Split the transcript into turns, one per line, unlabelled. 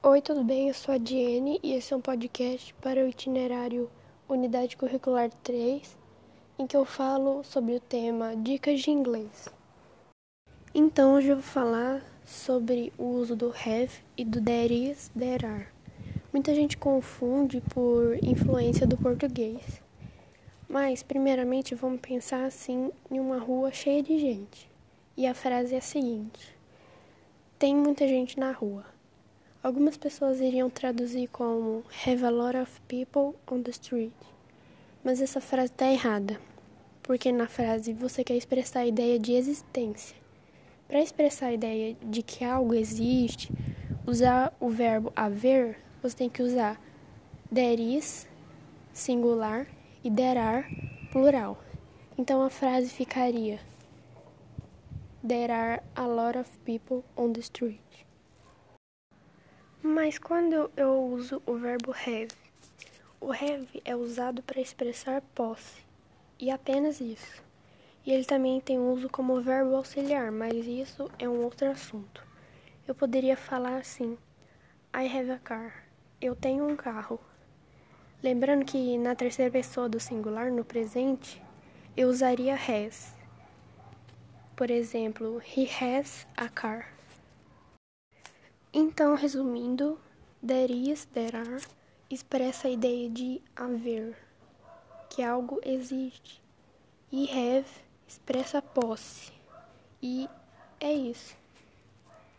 Oi, tudo bem? Eu sou a Diene e esse é um podcast para o itinerário Unidade Curricular 3, em que eu falo sobre o tema Dicas de Inglês. Então, hoje eu vou falar sobre o uso do have e do there is, there are. Muita gente confunde por influência do português. Mas, primeiramente, vamos pensar assim em uma rua cheia de gente. E a frase é a seguinte: Tem muita gente na rua. Algumas pessoas iriam traduzir como Have a lot of people on the street. Mas essa frase está errada, porque na frase você quer expressar a ideia de existência. Para expressar a ideia de que algo existe, usar o verbo haver, você tem que usar there is, singular, e there are, plural. Então a frase ficaria There are a lot of people on the street. Mas quando eu uso o verbo have, o have é usado para expressar posse, e apenas isso. E ele também tem uso como verbo auxiliar, mas isso é um outro assunto. Eu poderia falar assim: I have a car. Eu tenho um carro. Lembrando que na terceira pessoa do singular, no presente, eu usaria has. Por exemplo, he has a car. Então, resumindo, there is, there are expressa a ideia de haver, que algo existe. E have expressa posse. E é isso.